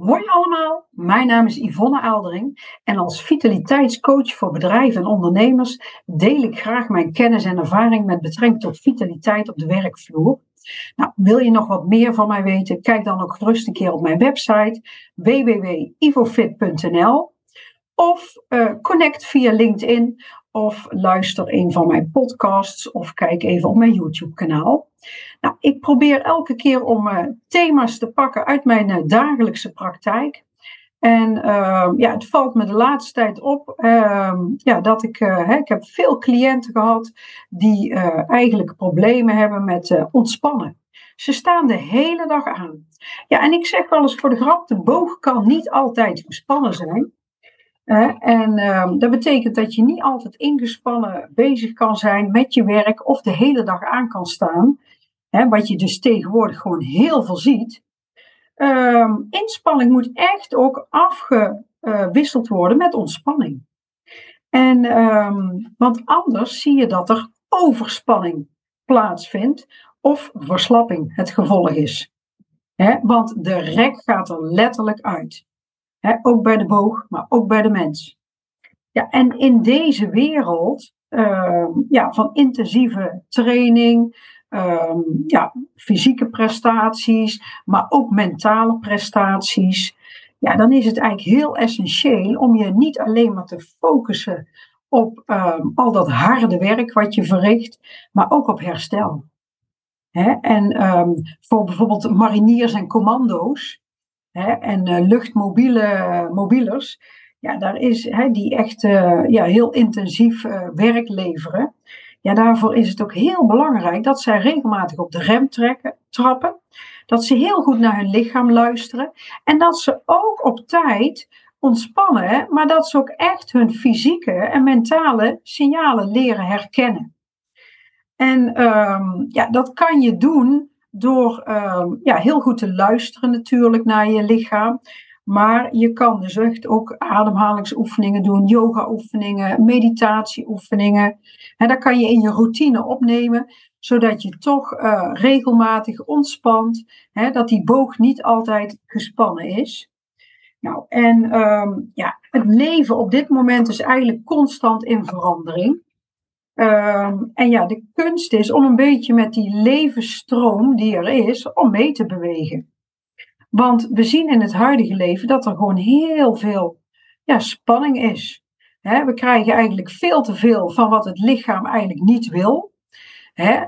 Hoi allemaal, mijn naam is Yvonne Aaldering en als vitaliteitscoach voor bedrijven en ondernemers deel ik graag mijn kennis en ervaring met betrekking tot vitaliteit op de werkvloer. Nou, wil je nog wat meer van mij weten? Kijk dan ook gerust een keer op mijn website www.ivofit.nl of uh, connect via LinkedIn of luister een van mijn podcasts of kijk even op mijn YouTube kanaal. Nou, ik probeer elke keer om uh, thema's te pakken uit mijn uh, dagelijkse praktijk. En uh, ja, het valt me de laatste tijd op ehm, ja, dat ik, hè, ik heb veel cliënten gehad die eigenlijk problemen hebben met ontspannen. Ze staan de hele dag aan. Ja, en ik zeg wel eens voor de grap, de boog kan niet altijd gespannen zijn. En uh, dat betekent dat je niet altijd ingespannen bezig kan zijn met je werk of de hele dag aan kan staan wat je dus tegenwoordig gewoon heel veel ziet. Uh, inspanning moet echt ook afgewisseld worden met ontspanning. En, um, want anders zie je dat er overspanning plaatsvindt of verslapping het gevolg is. Want de rek gaat er letterlijk uit. Ook bij de boog, maar ook bij de mens. Ja, en in deze wereld uh, ja, van intensieve training, um, ja, fysieke prestaties, maar ook mentale prestaties. Ja, dan is het eigenlijk heel essentieel om je niet alleen maar te focussen op um, al dat harde werk wat je verricht, maar ook op herstel. En voor bijvoorbeeld mariniers en commando's hè, en uh, luchtmobiele mobielers, ja, daar is hè, die echt uh, ja, heel intensief werk leveren. Ja, daarvoor is het ook heel belangrijk dat zij regelmatig op de rem trekken, trappen. Dat ze heel goed naar hun lichaam luisteren. En dat ze ook op tijd ontspannen, maar dat ze ook echt hun fysieke en mentale signalen leren herkennen. En um, ja, dat kan je doen door um, ja, heel goed te luisteren natuurlijk naar je lichaam. Maar je kan dus echt ook ademhalingsoefeningen doen, yoga-oefeningen, meditatieoefeningen. En dat kan je in je routine opnemen, zodat je toch uh, regelmatig ontspant, hè, dat die boog niet altijd gespannen is. Nou, en um, ja, het leven op dit moment is eigenlijk constant in verandering. Um, en ja, de kunst is om een beetje met die levensstroom die er is, om mee te bewegen. Want we zien in het huidige leven dat er gewoon heel veel ja, spanning is. we krijgen eigenlijk veel te veel van wat het lichaam eigenlijk niet wil.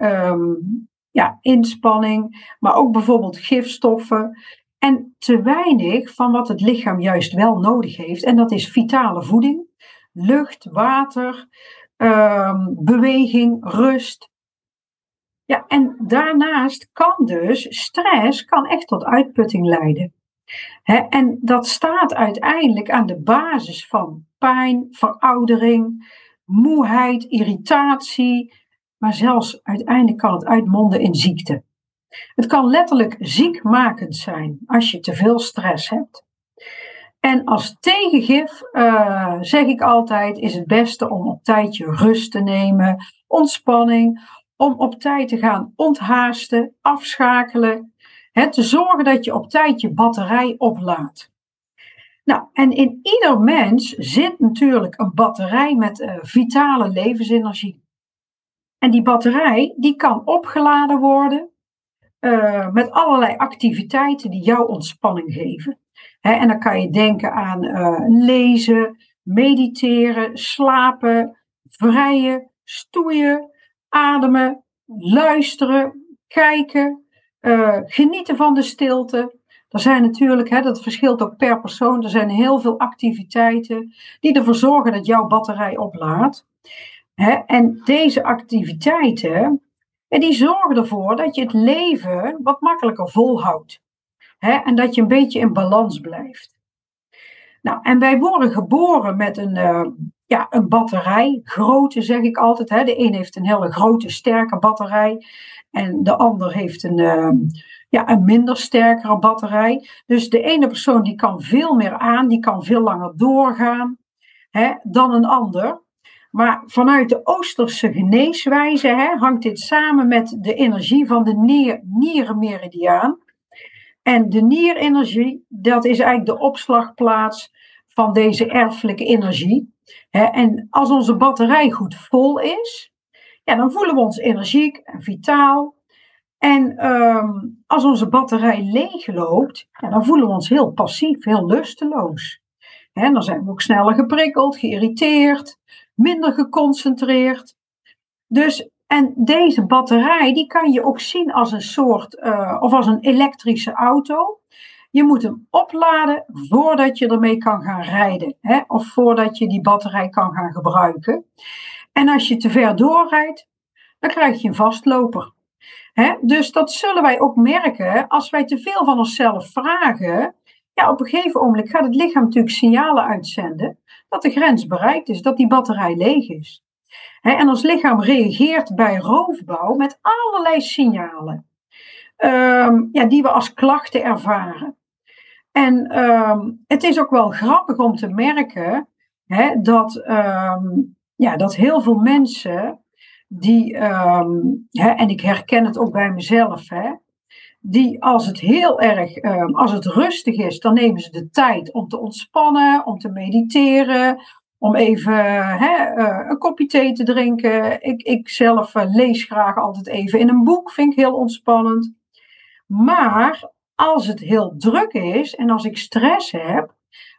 um, ja, inspanning, maar ook bijvoorbeeld gifstoffen. En te weinig van wat het lichaam juist wel nodig heeft. En dat is vitale voeding, lucht, water, um, beweging, rust, ja, en daarnaast kan dus stress kan echt tot uitputting leiden. en dat staat uiteindelijk aan de basis van pijn, veroudering, moeheid, irritatie, maar zelfs uiteindelijk kan het uitmonden in ziekte. Het kan letterlijk ziekmakend zijn als je te veel stress hebt. En als tegengif uh, zeg ik altijd: is het beste om op tijdje rust te nemen, ontspanning, om op tijd te gaan onthaasten, afschakelen. Hè, te zorgen dat je op tijd je batterij oplaadt. Nou, en in ieder mens zit natuurlijk een batterij met uh, vitale levensenergie. En die batterij die kan opgeladen worden uh, met allerlei activiteiten die jou ontspanning geven. En dan kan je denken aan uh, lezen, mediteren, slapen, vrijen, stoeien, ademen, luisteren, kijken, uh, genieten van de stilte. Er zijn natuurlijk, dat verschilt ook per persoon, er zijn heel veel activiteiten die ervoor zorgen dat jouw batterij oplaadt. En deze activiteiten, die zorgen ervoor dat je het leven wat makkelijker volhoudt. Hè, en dat je een beetje in balans blijft. Nou, en wij worden geboren met een, uh, ja, een batterij, grote zeg ik altijd. Hè. De een heeft een hele grote, sterke batterij. En de ander heeft een, uh, ja, een minder sterkere batterij. Dus de ene persoon die kan veel meer aan, die kan veel langer doorgaan hè, dan een ander. Maar vanuit de Oosterse geneeswijze hè, hangt dit samen met de energie van de nier, nierenmeridiaan. En de nierenergie, dat is eigenlijk de opslagplaats van deze erfelijke energie. En als onze batterij goed vol is, ja, dan voelen we ons energiek en vitaal. En ehm, als onze batterij leeg loopt, ja, dan voelen we ons heel passief, heel lusteloos. Dan zijn we ook sneller geprikkeld, geïrriteerd, minder geconcentreerd. Dus, en deze batterij, die kan je ook zien als een soort, uh, of als een elektrische auto. Je moet hem opladen voordat je ermee kan gaan rijden. Hè? Of voordat je die batterij kan gaan gebruiken. En als je te ver doorrijdt, dan krijg je een vastloper. Hè? Dus dat zullen wij ook merken als wij te veel van onszelf vragen. Ja, op een gegeven moment gaat het lichaam natuurlijk signalen uitzenden dat de grens bereikt is, dat die batterij leeg is. En ons lichaam reageert bij roofbouw met allerlei signalen. Um, ja, die we als klachten ervaren. En um, het is ook wel grappig om te merken dat, um, ja, dat heel veel mensen die, en ik herken het ook bij mezelf, hè, die als het heel erg, als het rustig is, dan nemen ze de tijd om te ontspannen, om te mediteren, om even hè, uh, een kopje thee te drinken. Ik, ik zelf uh, lees graag altijd even in een boek, vind ik heel ontspannend. Maar als het heel druk is en als ik stress heb,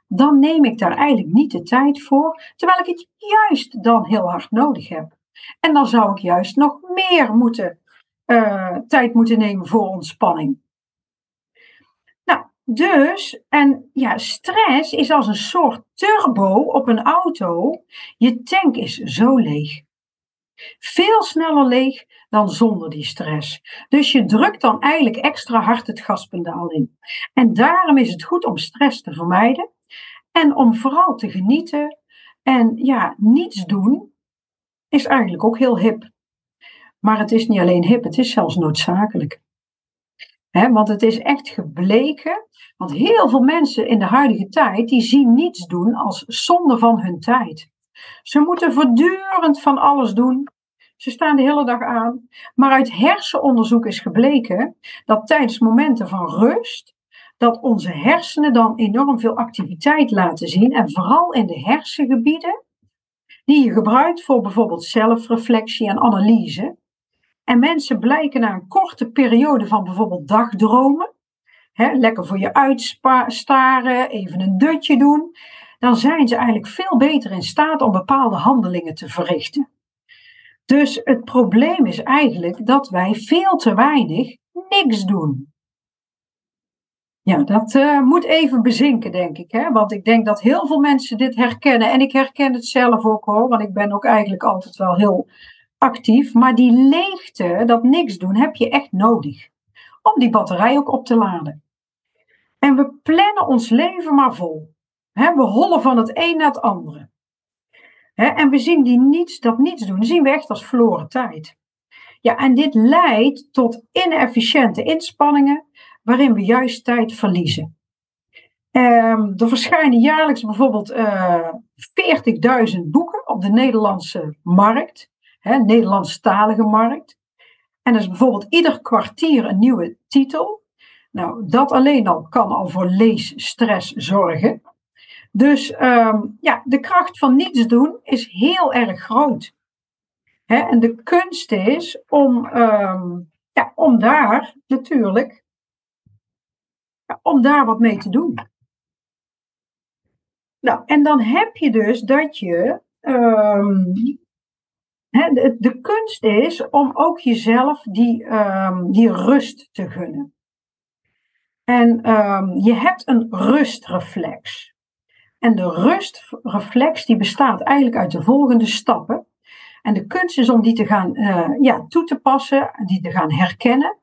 dan neem ik daar eigenlijk niet de tijd voor, terwijl ik het juist dan heel hard nodig heb. En dan zou ik juist nog meer moeten, uh, tijd moeten nemen voor ontspanning. Dus, en ja, stress is als een soort turbo op een auto. Je tank is zo leeg. Veel sneller leeg dan zonder die stress. Dus je drukt dan eigenlijk extra hard het gaspedaal in. En daarom is het goed om stress te vermijden en om vooral te genieten. En ja, niets doen is eigenlijk ook heel hip. Maar het is niet alleen hip, het is zelfs noodzakelijk. Want het is echt gebleken, want heel veel mensen in de huidige tijd, die zien niets doen als zonde van hun tijd. Ze moeten voortdurend van alles doen. Ze staan de hele dag aan. Maar uit hersenonderzoek is gebleken dat tijdens momenten van rust, dat onze hersenen dan enorm veel activiteit laten zien. En vooral in de hersengebieden die je gebruikt voor bijvoorbeeld zelfreflectie en analyse. En mensen blijken na een korte periode van bijvoorbeeld dagdromen, hè, lekker voor je uitstaren, even een dutje doen, dan zijn ze eigenlijk veel beter in staat om bepaalde handelingen te verrichten. Dus het probleem is eigenlijk dat wij veel te weinig niks doen. Ja, dat uh, moet even bezinken, denk ik. Hè? Want ik denk dat heel veel mensen dit herkennen. En ik herken het zelf ook hoor, want ik ben ook eigenlijk altijd wel heel actief. Maar die leegte, dat niks doen, heb je echt nodig. Om die batterij ook op te laden. En we plannen ons leven maar vol. We hollen van het een naar het andere en we zien die niets, dat niets doen, zien we echt als verloren tijd. Ja, en dit leidt tot inefficiënte inspanningen, waarin we juist tijd verliezen. Um, er verschijnen jaarlijks bijvoorbeeld uh, eh, 40.000 boeken op de Nederlandse markt, hè, Nederlandstalige markt. En is bijvoorbeeld ieder kwartier een nieuwe titel. Nou, dat alleen al kan al voor leesstress zorgen. Dus um, ja, de kracht van niets doen is heel erg groot. Hè? En de kunst is om, um, ja, om daar natuurlijk, ja, om daar wat mee te doen. Nou, en dan heb je dus dat je, um, de, kunst is om ook jezelf die, die rust te gunnen. En je hebt een rustreflex. En de rustreflex die bestaat eigenlijk uit de volgende stappen. En de kunst is om die te gaan uh, ja, toe te passen, die te gaan herkennen.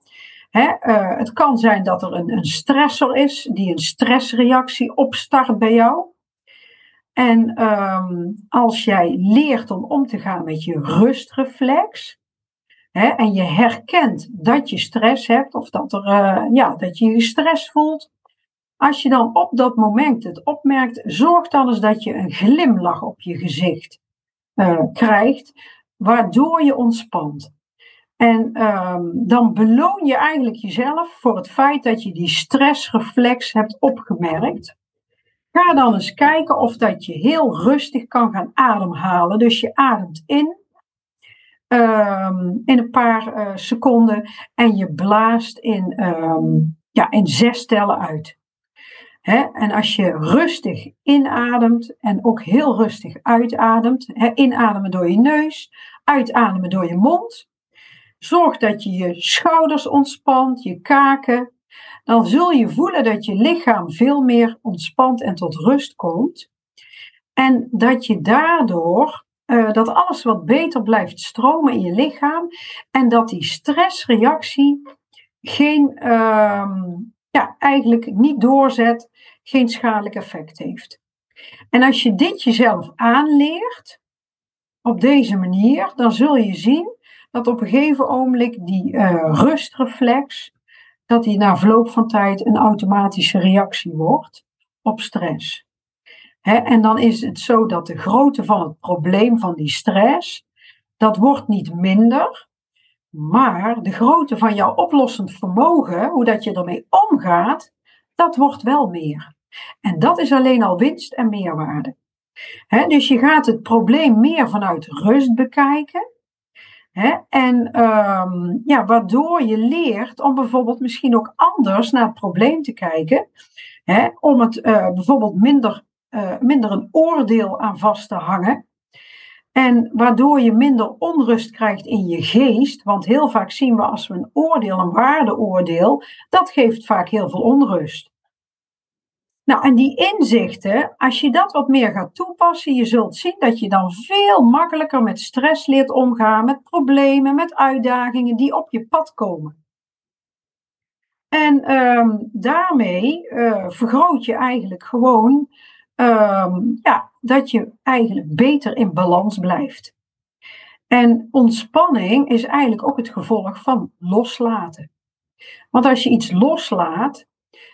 Uh, het kan zijn dat er een, een stressor is die een stressreactie opstart bij jou. En um, als jij leert om om te gaan met je rustreflex, hè, en je herkent dat je stress hebt, of dat, er, uh, ja, dat je je stress voelt, als je dan op dat moment het opmerkt, zorg dan eens dat je een glimlach op je gezicht uh, krijgt, waardoor je ontspant. En ehm, dan beloon je eigenlijk jezelf voor het feit dat je die stressreflex hebt opgemerkt. Ga dan eens kijken of dat je heel rustig kan gaan ademhalen. Dus je ademt in um, in een paar uh, seconden en je blaast in, um, ja, in zes tellen uit. En als je rustig inademt en ook heel rustig uitademt, inademen door je neus, uitademen door je mond. Zorg dat je je schouders ontspant, je kaken. Dan zul je voelen dat je lichaam veel meer ontspant en tot rust komt. En dat je daardoor uh, dat alles wat beter blijft stromen in je lichaam en dat die stressreactie geen, uh, ja, eigenlijk niet doorzet, geen schadelijk effect heeft. En als je dit jezelf aanleert, op deze manier, dan zul je zien dat op een gegeven ogenblik die uh, rustreflex, dat die na verloop van tijd een automatische reactie wordt op stress en dan is het zo dat de grootte van het probleem van die stress, dat wordt niet minder, maar de grootte van jouw oplossend vermogen, hoe dat je ermee omgaat, dat wordt wel meer. En dat is alleen al winst en meerwaarde. dus je gaat het probleem meer vanuit rust bekijken. En ehm, ja, waardoor je leert om bijvoorbeeld misschien ook anders naar het probleem te kijken. om het uh, bijvoorbeeld minder uh, minder een oordeel aan vast te hangen. En waardoor je minder onrust krijgt in je geest. Want heel vaak zien we als we een oordeel, een waardeoordeel, dat geeft vaak heel veel onrust. Nou, en die inzichten, als je dat wat meer gaat toepassen, je zult zien dat je dan veel makkelijker met stress leert omgaan, met problemen, met uitdagingen die op je pad komen. En um, daarmee uh, vergroot je eigenlijk gewoon um, ja, dat je eigenlijk beter in balans blijft. En ontspanning is eigenlijk ook het gevolg van loslaten. Want als je iets loslaat,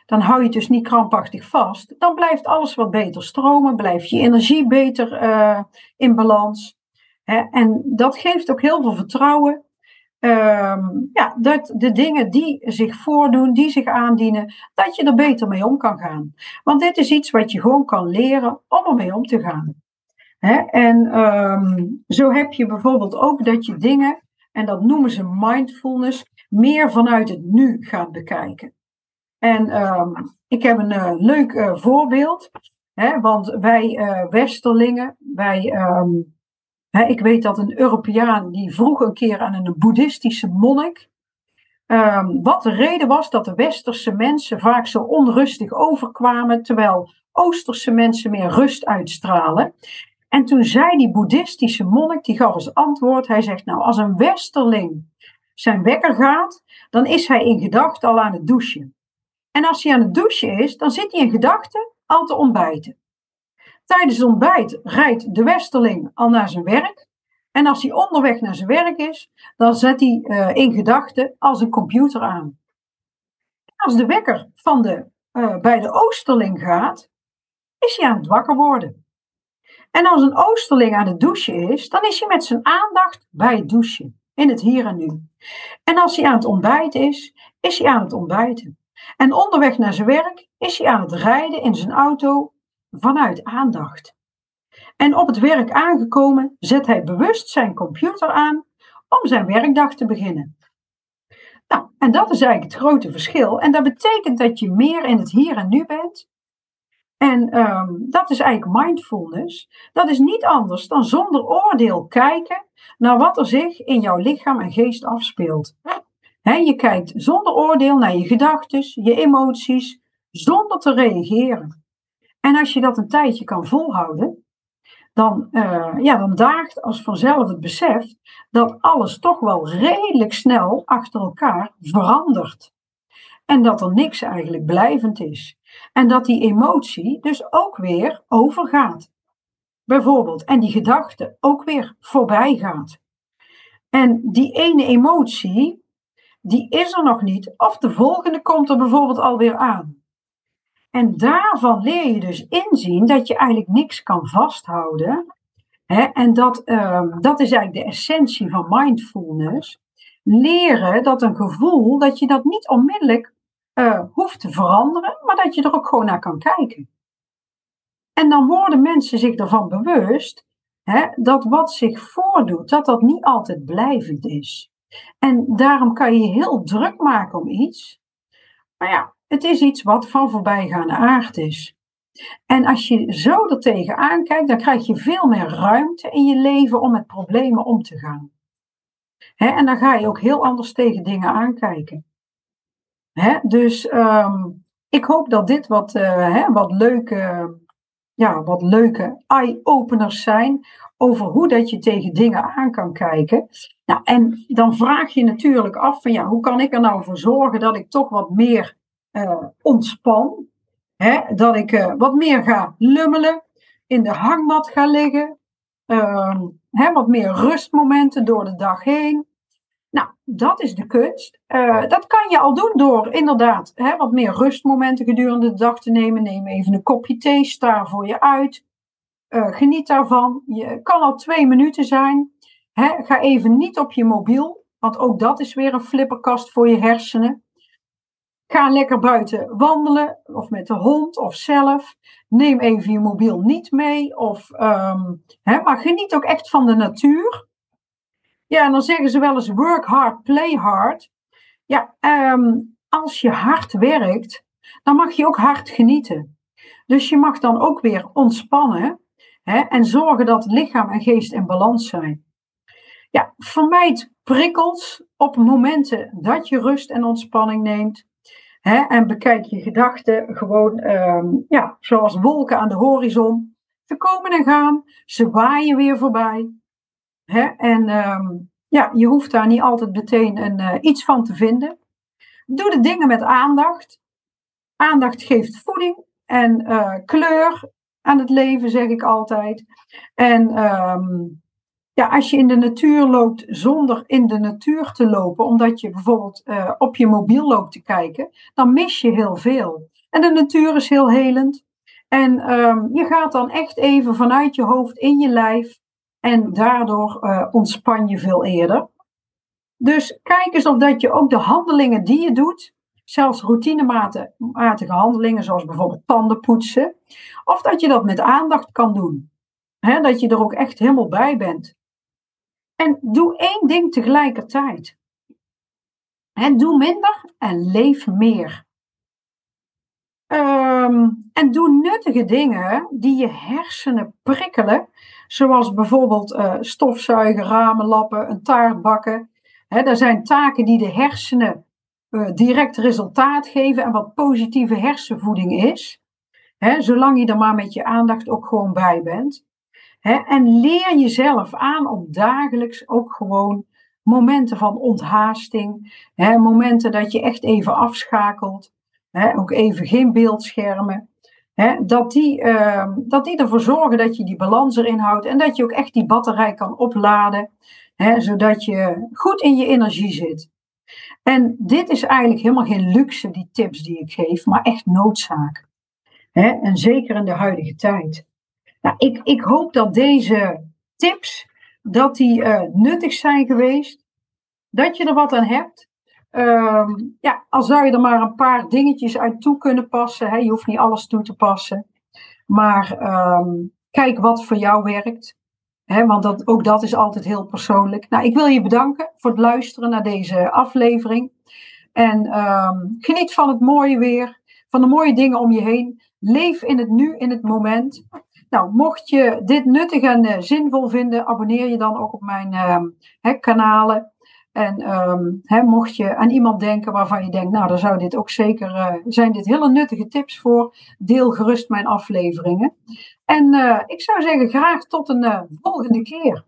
dan hou je het dus niet krampachtig vast. Dan blijft alles wat beter stromen, blijft je energie beter uh, in balans. Hè? En dat geeft ook heel veel vertrouwen Um, ja, dat de dingen die zich voordoen, die zich aandienen, dat je er beter mee om kan gaan. Want dit is iets wat je gewoon kan leren om ermee om te gaan. En um, zo heb je bijvoorbeeld ook dat je dingen, en dat noemen ze mindfulness, meer vanuit het nu gaat bekijken. En um, ik heb een uh, leuk uh, voorbeeld, hè, want wij uh, Westerlingen, wij ik weet dat een Europeaan die vroeg een keer aan een boeddhistische monnik. Um, wat de reden was dat de westerse mensen vaak zo onrustig overkwamen, terwijl oosterse mensen meer rust uitstralen. En toen zei die boeddhistische monnik, die gaf als antwoord, hij zegt nou, als een westerling zijn wekker gaat, dan is hij in gedachten al aan het douchen. En als hij aan het douchen is, dan zit hij in gedachten al te ontbijten. Tijdens het ontbijt rijdt de westerling al naar zijn werk. En als hij onderweg naar zijn werk is, dan zet hij uh, in gedachten als een computer aan. Als de wekker van de, uh, bij de oosterling gaat, is hij aan het wakker worden. En als een oosterling aan het douchen is, dan is hij met zijn aandacht bij het douchen, in het hier en nu. En als hij aan het ontbijten is, is hij aan het ontbijten. En onderweg naar zijn werk is hij aan het rijden in zijn auto vanuit aandacht. En op het werk aangekomen zet hij bewust zijn computer aan om zijn werkdag te beginnen. Nou, en dat is eigenlijk het grote verschil. En dat betekent dat je meer in het hier en nu bent. En um, dat is eigenlijk mindfulness. Dat is niet anders dan zonder oordeel kijken naar wat er zich in jouw lichaam en geest afspeelt. Je kijkt zonder oordeel naar je gedachten, je emoties, zonder te reageren. En als je dat een tijdje kan volhouden, dan, uh, ja, dan daagt als vanzelf het besef dat alles toch wel redelijk snel achter elkaar verandert. En dat er niks eigenlijk blijvend is. En dat die emotie dus ook weer overgaat. Bijvoorbeeld, en die gedachte ook weer voorbij gaat. En die ene emotie, die is er nog niet, of de volgende komt er bijvoorbeeld alweer aan. En daarvan leer je dus inzien dat je eigenlijk niks kan vasthouden. Hè? En dat, um, dat is eigenlijk de essentie van mindfulness. leren dat een gevoel, dat je dat niet onmiddellijk uh, hoeft te veranderen, maar dat je er ook gewoon naar kan kijken. En dan worden mensen zich ervan bewust hè, dat wat zich voordoet, dat dat niet altijd blijvend is. En daarom kan je heel druk maken om iets. Maar ja, het is iets wat van voorbijgaande aard is. En als je zo er tegenaan kijkt, dan krijg je veel meer ruimte in je leven om met problemen om te gaan. en dan ga je ook heel anders tegen dingen aankijken. dus um, ik hoop dat dit wat, uh, wat leuke, ja, wat leuke eye-openers zijn over hoe dat je tegen dingen aan kan kijken. Nou, en dan vraag je natuurlijk af van ja, hoe kan ik er nou voor zorgen dat ik toch wat meer uh, ontspan? Hè, dat ik uh, wat meer ga lummelen, in de hangmat ga liggen, uh, hè, wat meer rustmomenten door de dag heen. Nou, dat is de kunst. Uh, dat kan je al doen door inderdaad hè, wat meer rustmomenten gedurende de dag te nemen. Neem even een kopje thee, sta voor je uit. Geniet daarvan. Je kan al twee minuten zijn. Ga even niet op je mobiel, want ook dat is weer een flipperkast voor je hersenen. Ga lekker buiten wandelen, of met de hond, of zelf. Neem even je mobiel niet mee. Of, um, maar geniet ook echt van de natuur. Ja, en dan zeggen ze wel eens work hard, play hard. Ja, um, als je hard werkt, dan mag je ook hard genieten. Dus je mag dan ook weer ontspannen en zorgen dat lichaam en geest in balans zijn. Ja, vermijd prikkels op momenten dat je rust en ontspanning neemt. Hè, en bekijk je gedachten gewoon um, ja, zoals wolken aan de horizon. Ze komen en gaan, ze waaien weer voorbij. Hè, en um, ja, je hoeft daar niet altijd meteen een, uh, iets van te vinden. Doe de dingen met aandacht. Aandacht geeft voeding en uh, kleur aan het leven, zeg ik altijd. En um, ja, als je in de natuur loopt zonder in de natuur te lopen, omdat je bijvoorbeeld uh, op je mobiel loopt te kijken, dan mis je heel veel. En de natuur is heel helend. En um, je gaat dan echt even vanuit je hoofd in je lijf. En daardoor uh, ontspan je veel eerder. Dus kijk eens of dat je ook de handelingen die je doet, zelfs routinematige handelingen, zoals bijvoorbeeld tanden poetsen, of dat je dat met aandacht kan doen. Dat je er ook echt helemaal bij bent. En doe één ding tegelijkertijd. Doe minder en leef meer. Um, en doe nuttige dingen die je hersenen prikkelen, zoals bijvoorbeeld uh, stofzuigen, ramen lappen, een taart bakken. He, dat zijn taken die de hersenen uh, direct resultaat geven en wat positieve hersenvoeding is. Zolang je er maar met je aandacht ook gewoon bij bent en leer jezelf aan om dagelijks ook gewoon momenten van onthaasting, momenten dat je echt even afschakelt, ook even geen beeldschermen, dat, die, uh, dat die ervoor zorgen dat je die balans erin houdt en dat je ook echt die batterij kan opladen, zodat je goed in je energie zit. En dit is eigenlijk helemaal geen luxe, die tips die ik geef, maar echt noodzaak. en zeker in de huidige tijd. Nou, ik, ik hoop dat deze tips dat die, uh, nuttig zijn geweest. Dat je er wat aan hebt. Uh, ja, al zou je er maar een paar dingetjes uit toe kunnen passen. Hè? Je hoeft niet alles toe te passen. Maar um, kijk wat voor jou werkt. Hè? Want ook dat is altijd heel persoonlijk. Nou, ik wil je bedanken voor het luisteren naar deze aflevering. En um, geniet van het mooie weer. Van de mooie dingen om je heen. Leef in het nu, in het moment. Nou, mocht je dit nuttig en uh, zinvol vinden, abonneer je dan ook op mijn uh, kanalen. En um, mocht je aan iemand denken waarvan je denkt, nou, dan zou dit ook zeker, uh, zijn dit hele nuttige tips voor, deel gerust mijn afleveringen. En ik zou zeggen, graag tot een volgende keer.